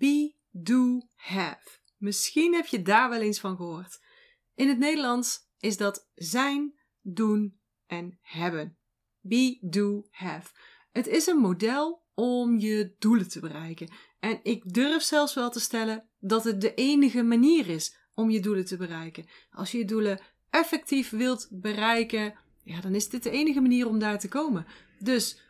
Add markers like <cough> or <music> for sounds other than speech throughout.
Be, do, have. Misschien heb je daar wel eens van gehoord. In het Nederlands is dat zijn, doen en hebben. Be, do, have. Het is een model om je doelen te bereiken. En ik durf zelfs wel te stellen dat het de enige manier is om je doelen te bereiken. Als je je doelen effectief wilt bereiken, ja, dan is dit de enige manier om daar te komen. Dus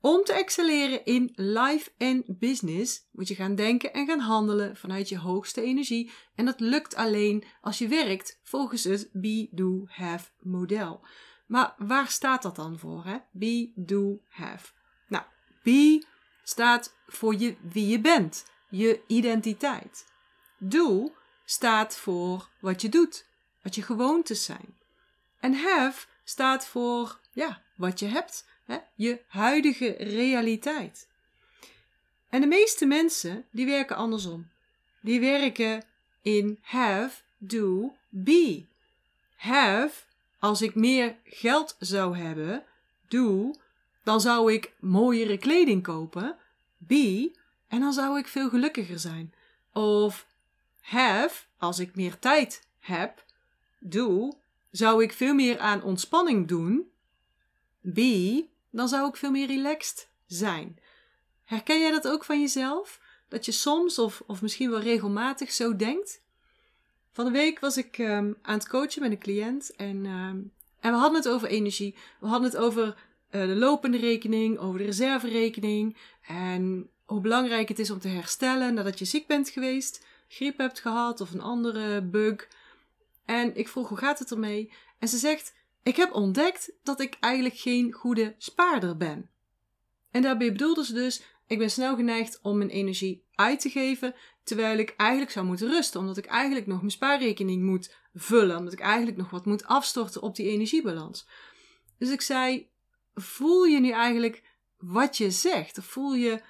om te excelleren in life en business moet je gaan denken en gaan handelen vanuit je hoogste energie. En dat lukt alleen als je werkt volgens het Be, Do, Have model. Maar waar staat dat dan voor? Hè? Be, Do, Have. Nou, Be staat voor je, wie je bent, je identiteit. Do staat voor wat je doet, wat je gewoontes zijn. En have staat voor ja, wat je hebt, je huidige realiteit. En de meeste mensen die werken andersom. Die werken in have, do, be. Have, als ik meer geld zou hebben, do, dan zou ik mooiere kleding kopen. Be, en dan zou ik veel gelukkiger zijn. Of have, als ik meer tijd heb, do, zou ik veel meer aan ontspanning doen. Be, dan zou ik veel meer relaxed zijn. Herken jij dat ook van jezelf? Dat je soms of, of misschien wel regelmatig zo denkt? Van de week was ik um, aan het coachen met een cliënt en, um, en we hadden het over energie. We hadden het over uh, de lopende rekening, over de reserverekening en hoe belangrijk het is om te herstellen nadat je ziek bent geweest, griep hebt gehad of een andere bug. En ik vroeg hoe gaat het ermee? En ze zegt: Ik heb ontdekt dat ik eigenlijk geen goede spaarder ben. En daarbij bedoelde ze dus: Ik ben snel geneigd om mijn energie uit te geven, terwijl ik eigenlijk zou moeten rusten, omdat ik eigenlijk nog mijn spaarrekening moet vullen, omdat ik eigenlijk nog wat moet afstorten op die energiebalans. Dus ik zei: Voel je nu eigenlijk wat je zegt? Of voel je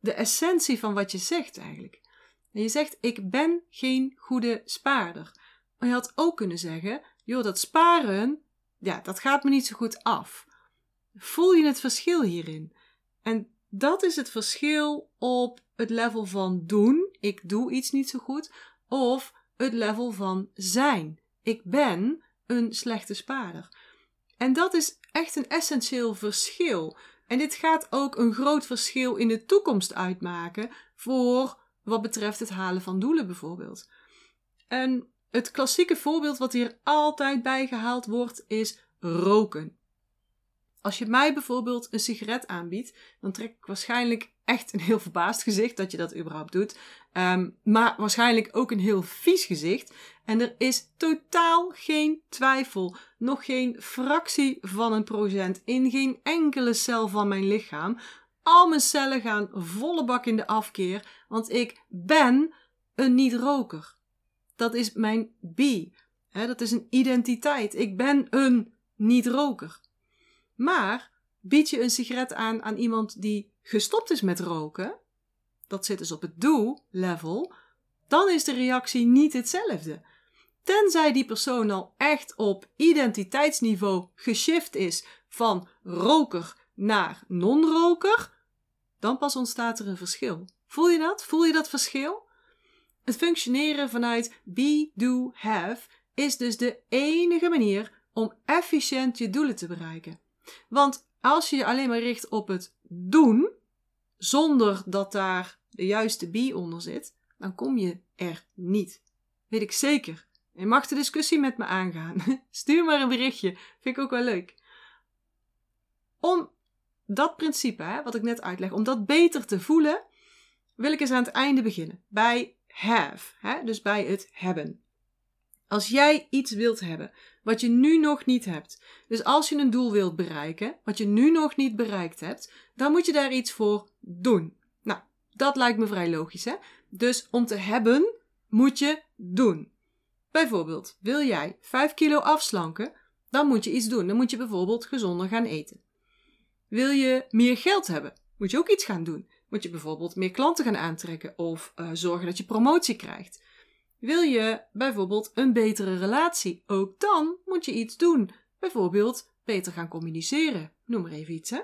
de essentie van wat je zegt eigenlijk? En je zegt: Ik ben geen goede spaarder. Maar je had ook kunnen zeggen: joh, dat sparen, ja, dat gaat me niet zo goed af. Voel je het verschil hierin? En dat is het verschil op het level van doen, ik doe iets niet zo goed, of het level van zijn. Ik ben een slechte spaarder. En dat is echt een essentieel verschil. En dit gaat ook een groot verschil in de toekomst uitmaken voor wat betreft het halen van doelen bijvoorbeeld. En het klassieke voorbeeld wat hier altijd bij gehaald wordt is roken. Als je mij bijvoorbeeld een sigaret aanbiedt, dan trek ik waarschijnlijk echt een heel verbaasd gezicht dat je dat überhaupt doet. Um, maar waarschijnlijk ook een heel vies gezicht. En er is totaal geen twijfel, nog geen fractie van een procent in geen enkele cel van mijn lichaam. Al mijn cellen gaan volle bak in de afkeer, want ik ben een niet-roker. Dat is mijn be. dat is een identiteit. Ik ben een niet-roker. Maar bied je een sigaret aan aan iemand die gestopt is met roken, dat zit dus op het do-level, dan is de reactie niet hetzelfde. Tenzij die persoon al echt op identiteitsniveau geshift is van roker naar non-roker, dan pas ontstaat er een verschil. Voel je dat? Voel je dat verschil? Het functioneren vanuit be, do, have is dus de enige manier om efficiënt je doelen te bereiken. Want als je je alleen maar richt op het doen, zonder dat daar de juiste be onder zit, dan kom je er niet. Weet ik zeker. Je mag de discussie met me aangaan. <laughs> Stuur maar een berichtje. Vind ik ook wel leuk. Om dat principe, hè, wat ik net uitleg, om dat beter te voelen, wil ik eens aan het einde beginnen. Bij have, hè? dus bij het hebben. Als jij iets wilt hebben wat je nu nog niet hebt, dus als je een doel wilt bereiken wat je nu nog niet bereikt hebt, dan moet je daar iets voor doen. Nou, dat lijkt me vrij logisch, hè? Dus om te hebben moet je doen. Bijvoorbeeld, wil jij 5 kilo afslanken, dan moet je iets doen. Dan moet je bijvoorbeeld gezonder gaan eten. Wil je meer geld hebben, moet je ook iets gaan doen moet je bijvoorbeeld meer klanten gaan aantrekken of uh, zorgen dat je promotie krijgt. Wil je bijvoorbeeld een betere relatie? Ook dan moet je iets doen. Bijvoorbeeld beter gaan communiceren. Noem maar even iets, hè?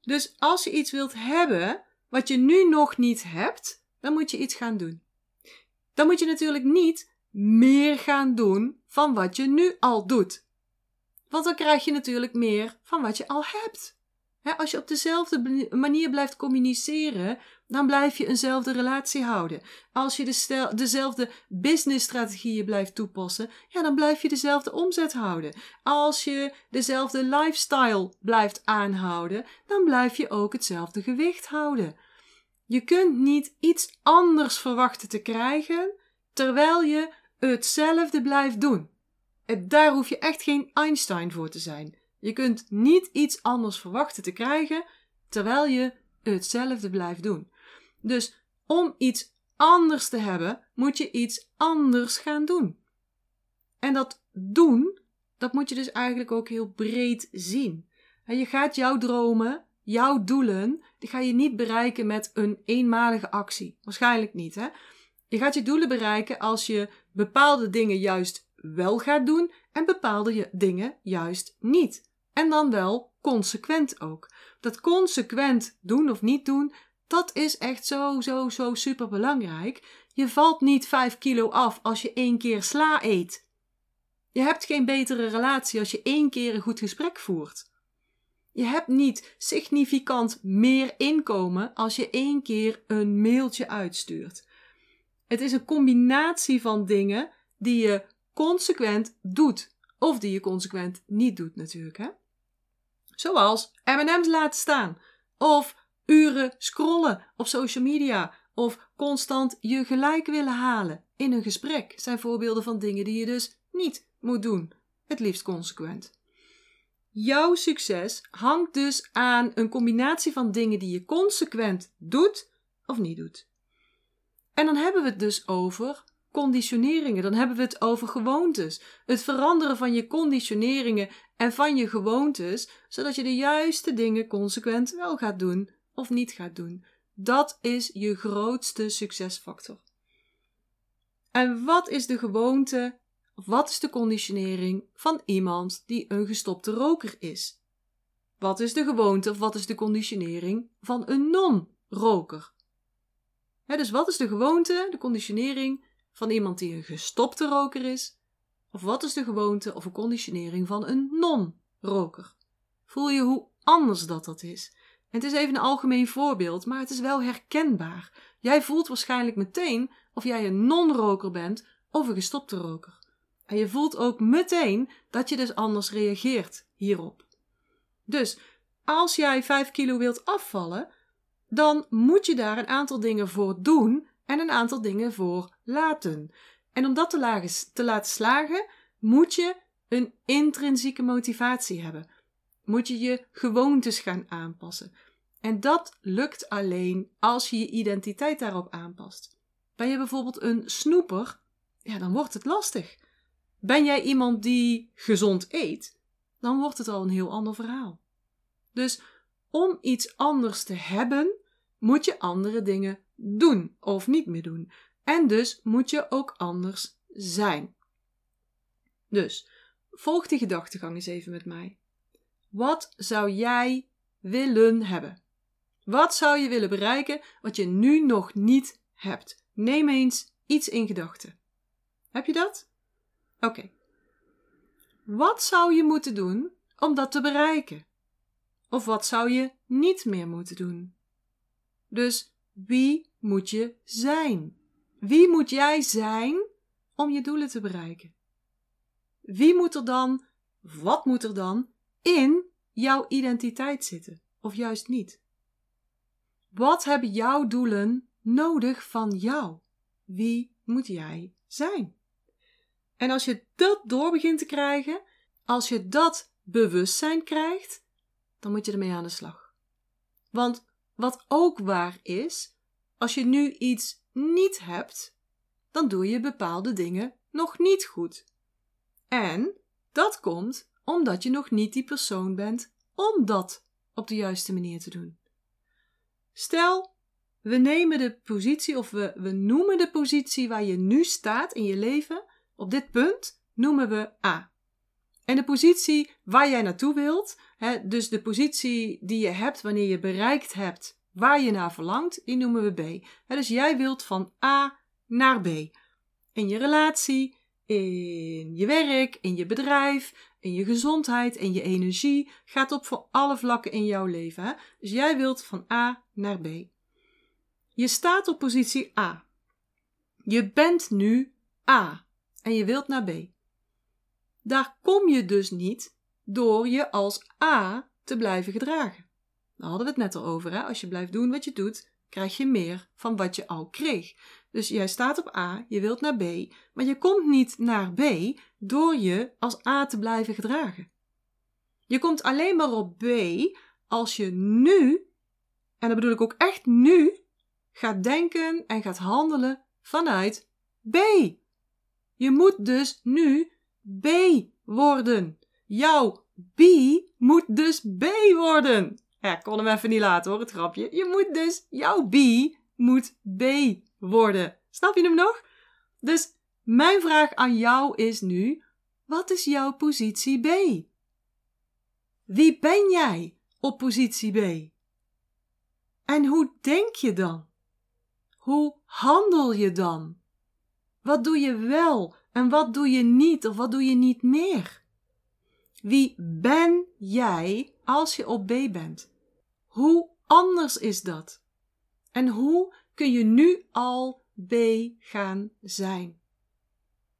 Dus als je iets wilt hebben wat je nu nog niet hebt, dan moet je iets gaan doen. Dan moet je natuurlijk niet meer gaan doen van wat je nu al doet. Want dan krijg je natuurlijk meer van wat je al hebt. Als je op dezelfde manier blijft communiceren, dan blijf je eenzelfde relatie houden. Als je de dezelfde businessstrategieën blijft toepassen, ja, dan blijf je dezelfde omzet houden. Als je dezelfde lifestyle blijft aanhouden, dan blijf je ook hetzelfde gewicht houden. Je kunt niet iets anders verwachten te krijgen terwijl je hetzelfde blijft doen. Daar hoef je echt geen Einstein voor te zijn. Je kunt niet iets anders verwachten te krijgen terwijl je hetzelfde blijft doen. Dus om iets anders te hebben, moet je iets anders gaan doen. En dat doen, dat moet je dus eigenlijk ook heel breed zien. En je gaat jouw dromen, jouw doelen, die ga je niet bereiken met een eenmalige actie. Waarschijnlijk niet, hè? Je gaat je doelen bereiken als je bepaalde dingen juist wel gaat doen en bepaalde dingen juist niet. En dan wel consequent ook. Dat consequent doen of niet doen, dat is echt zo, zo, zo super belangrijk. Je valt niet 5 kilo af als je één keer sla eet. Je hebt geen betere relatie als je één keer een goed gesprek voert. Je hebt niet significant meer inkomen als je één keer een mailtje uitstuurt. Het is een combinatie van dingen die je consequent doet. Of die je consequent niet doet natuurlijk. Hè? Zoals M&M's laten staan. Of uren scrollen op social media. Of constant je gelijk willen halen in een gesprek. Zijn voorbeelden van dingen die je dus niet moet doen. Het liefst consequent. Jouw succes hangt dus aan een combinatie van dingen die je consequent doet of niet doet. En dan hebben we het dus over conditioneringen. Dan hebben we het over gewoontes. Het veranderen van je conditioneringen en van je gewoontes, zodat je de juiste dingen consequent wel gaat doen of niet gaat doen. Dat is je grootste succesfactor. En wat is de gewoonte, of wat is de conditionering van iemand die een gestopte roker is? Wat is de gewoonte of wat is de conditionering van een non-roker? dus wat is de gewoonte, de conditionering van iemand die een gestopte roker is? Of wat is de gewoonte of een conditionering van een non-roker? Voel je hoe anders dat dat is? het is even een algemeen voorbeeld, maar het is wel herkenbaar. Jij voelt waarschijnlijk meteen of jij een non-roker bent of een gestopte roker. En je voelt ook meteen dat je dus anders reageert hierop. Dus als jij 5 kilo wilt afvallen, dan moet je daar een aantal dingen voor doen en een aantal dingen voor laten. En om dat te, te laten slagen, moet je een intrinsieke motivatie hebben. Moet je je gewoontes gaan aanpassen. En dat lukt alleen als je je identiteit daarop aanpast. Ben je bijvoorbeeld een snoeper, ja, dan wordt het lastig. Ben jij iemand die gezond eet, dan wordt het al een heel ander verhaal. Dus om iets anders te hebben, moet je andere dingen doen of niet meer doen. En dus moet je ook anders zijn. Dus volg die gedachtegang eens even met mij. Wat zou jij willen hebben? Wat zou je willen bereiken wat je nu nog niet hebt? Neem eens iets in gedachten. Heb je dat? Oké. Wat zou je moeten doen om dat te bereiken? Of wat zou je niet meer moeten doen? Dus wie moet je zijn? Wie moet jij zijn om je doelen te bereiken? Wie moet er dan, wat moet er dan in jouw identiteit zitten? Of juist niet? Wat hebben jouw doelen nodig van jou? Wie moet jij zijn? En als je dat door begint te krijgen, als je dat bewustzijn krijgt, dan moet je ermee aan de slag. Want wat ook waar is, als je nu iets niet hebt, dan doe je bepaalde dingen nog niet goed. En dat komt omdat je nog niet die persoon bent om dat op de juiste manier te doen. Stel, we nemen de positie of we, we noemen de positie waar je nu staat in je leven, op dit punt noemen we A. En de positie waar jij naartoe wilt, hè, dus de positie die je hebt wanneer je bereikt hebt waar je naar verlangt, die noemen we B. dus jij wilt van A naar B. In je relatie, in je werk, in je bedrijf, in je gezondheid, in je energie. Gaat op voor alle vlakken in jouw leven. Hè? Dus jij wilt van A naar B. Je staat op positie A. Je bent nu A en je wilt naar B. Daar kom je dus niet door je als A te blijven gedragen. Daar hadden we het net al over. Hè? Als je blijft doen wat je doet, krijg je meer van wat je al kreeg. Dus jij staat op A, je wilt naar B, maar je komt niet naar B door je als A te blijven gedragen. Je komt alleen maar op B als je nu, en dat bedoel ik ook echt nu, gaat denken en gaat handelen vanuit B. Je moet dus nu B worden. Jouw B moet dus B worden. Ja, ik kon hem even niet laten hoor, het grapje. Je moet dus, jouw B moet B worden. Snap je hem nog? Dus mijn vraag aan jou is nu: wat is jouw positie B? Wie ben jij op positie B? En hoe denk je dan? Hoe handel je dan? Wat doe je wel en wat doe je niet of wat doe je niet meer? Wie ben jij als je op B bent? Hoe anders is dat? En hoe kun je nu al B gaan zijn?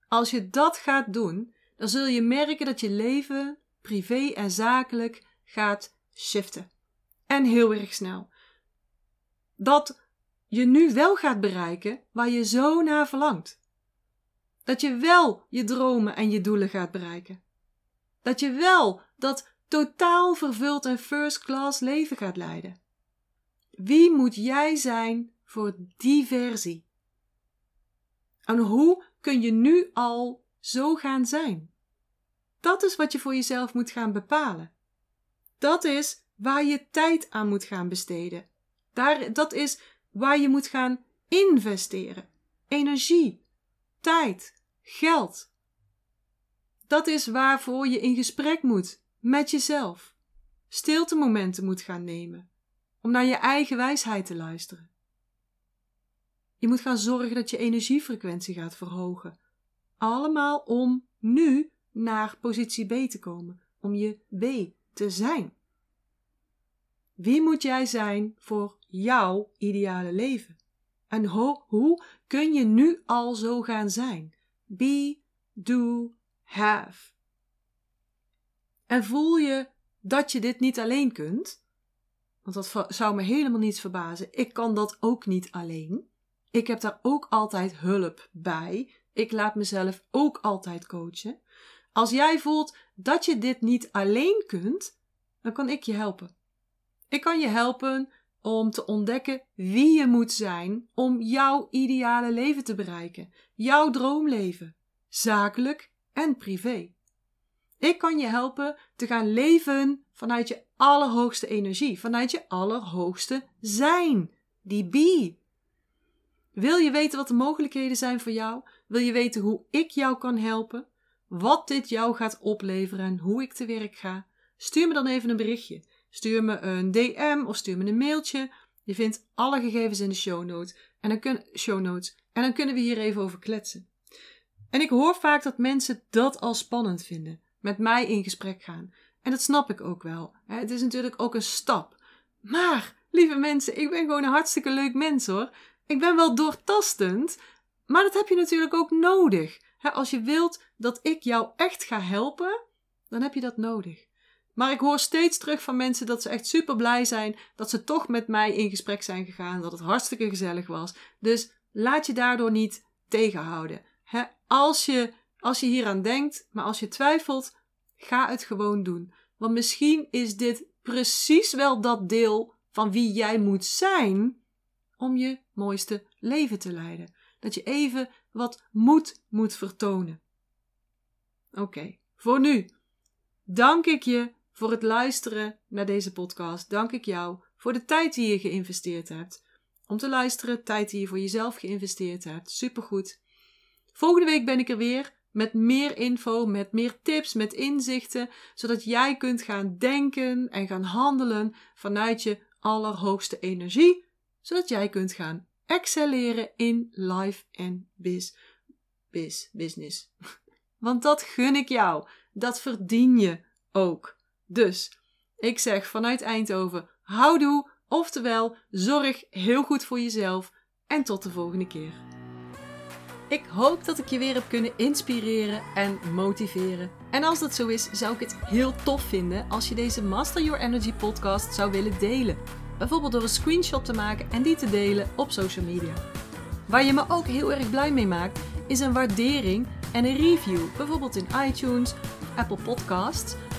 Als je dat gaat doen, dan zul je merken dat je leven, privé en zakelijk, gaat shiften. En heel erg snel. Dat je nu wel gaat bereiken waar je zo naar verlangt. Dat je wel je dromen en je doelen gaat bereiken. Dat je wel dat totaal vervuld en first class leven gaat leiden. Wie moet jij zijn voor die versie? En hoe kun je nu al zo gaan zijn? Dat is wat je voor jezelf moet gaan bepalen. Dat is waar je tijd aan moet gaan besteden. Daar, dat is waar je moet gaan investeren. Energie, tijd, geld. Dat is waarvoor je in gesprek moet met jezelf. Stilte momenten moet gaan nemen om naar je eigen wijsheid te luisteren. Je moet gaan zorgen dat je energiefrequentie gaat verhogen. Allemaal om nu naar positie B te komen, om je B te zijn. Wie moet jij zijn voor jouw ideale leven? En ho hoe kun je nu al zo gaan zijn? Be, do, have. En voel je dat je dit niet alleen kunt? Want dat zou me helemaal niet verbazen. Ik kan dat ook niet alleen. Ik heb daar ook altijd hulp bij. Ik laat mezelf ook altijd coachen. Als jij voelt dat je dit niet alleen kunt, dan kan ik je helpen. Ik kan je helpen om te ontdekken wie je moet zijn om jouw ideale leven te bereiken, jouw droomleven, zakelijk en privé. Ik kan je helpen te gaan leven vanuit je allerhoogste energie, vanuit je allerhoogste zijn, die be. Wil je weten wat de mogelijkheden zijn voor jou? Wil je weten hoe ik jou kan helpen? Wat dit jou gaat opleveren en hoe ik te werk ga? Stuur me dan even een berichtje. Stuur me een DM of stuur me een mailtje. Je vindt alle gegevens in de show notes. En dan, kun, show notes, en dan kunnen we hier even over kletsen. En ik hoor vaak dat mensen dat al spannend vinden. Met mij in gesprek gaan. En dat snap ik ook wel. Het is natuurlijk ook een stap. Maar, lieve mensen, ik ben gewoon een hartstikke leuk mens hoor. Ik ben wel doortastend. Maar dat heb je natuurlijk ook nodig. Als je wilt dat ik jou echt ga helpen, dan heb je dat nodig. Maar ik hoor steeds terug van mensen dat ze echt super blij zijn dat ze toch met mij in gesprek zijn gegaan, dat het hartstikke gezellig was. Dus laat je daardoor niet tegenhouden. als, je, als je hieraan denkt, maar als je twijfelt, ga het gewoon doen. Want misschien is dit precies wel dat deel van wie jij moet zijn om je mooiste leven te leiden. Dat je even wat moed moet vertonen. Oké, voor nu dank ik je voor het luisteren naar deze podcast. Dank ik jou voor de tijd die je geïnvesteerd hebt. Om te luisteren, tijd die je voor jezelf geïnvesteerd hebt. Supergoed. Volgende week ben ik er weer met meer info, met meer tips, met inzichten, zodat jij kunt gaan denken en gaan handelen vanuit je allerhoogste energie, zodat jij kunt gaan excelleren in life en biz, biz, business. <laughs> Want dat gun ik jou. Dat verdien je ook. Dus, ik zeg vanuit Eindhoven, houdoe, oftewel, zorg heel goed voor jezelf en tot de volgende keer. Ik hoop dat ik je weer heb kunnen inspireren en motiveren. En als dat zo is, zou ik het heel tof vinden als je deze Master Your Energy podcast zou willen delen. Bijvoorbeeld door een screenshot te maken en die te delen op social media. Waar je me ook heel erg blij mee maakt, is een waardering en een review. Bijvoorbeeld in iTunes, Apple Podcasts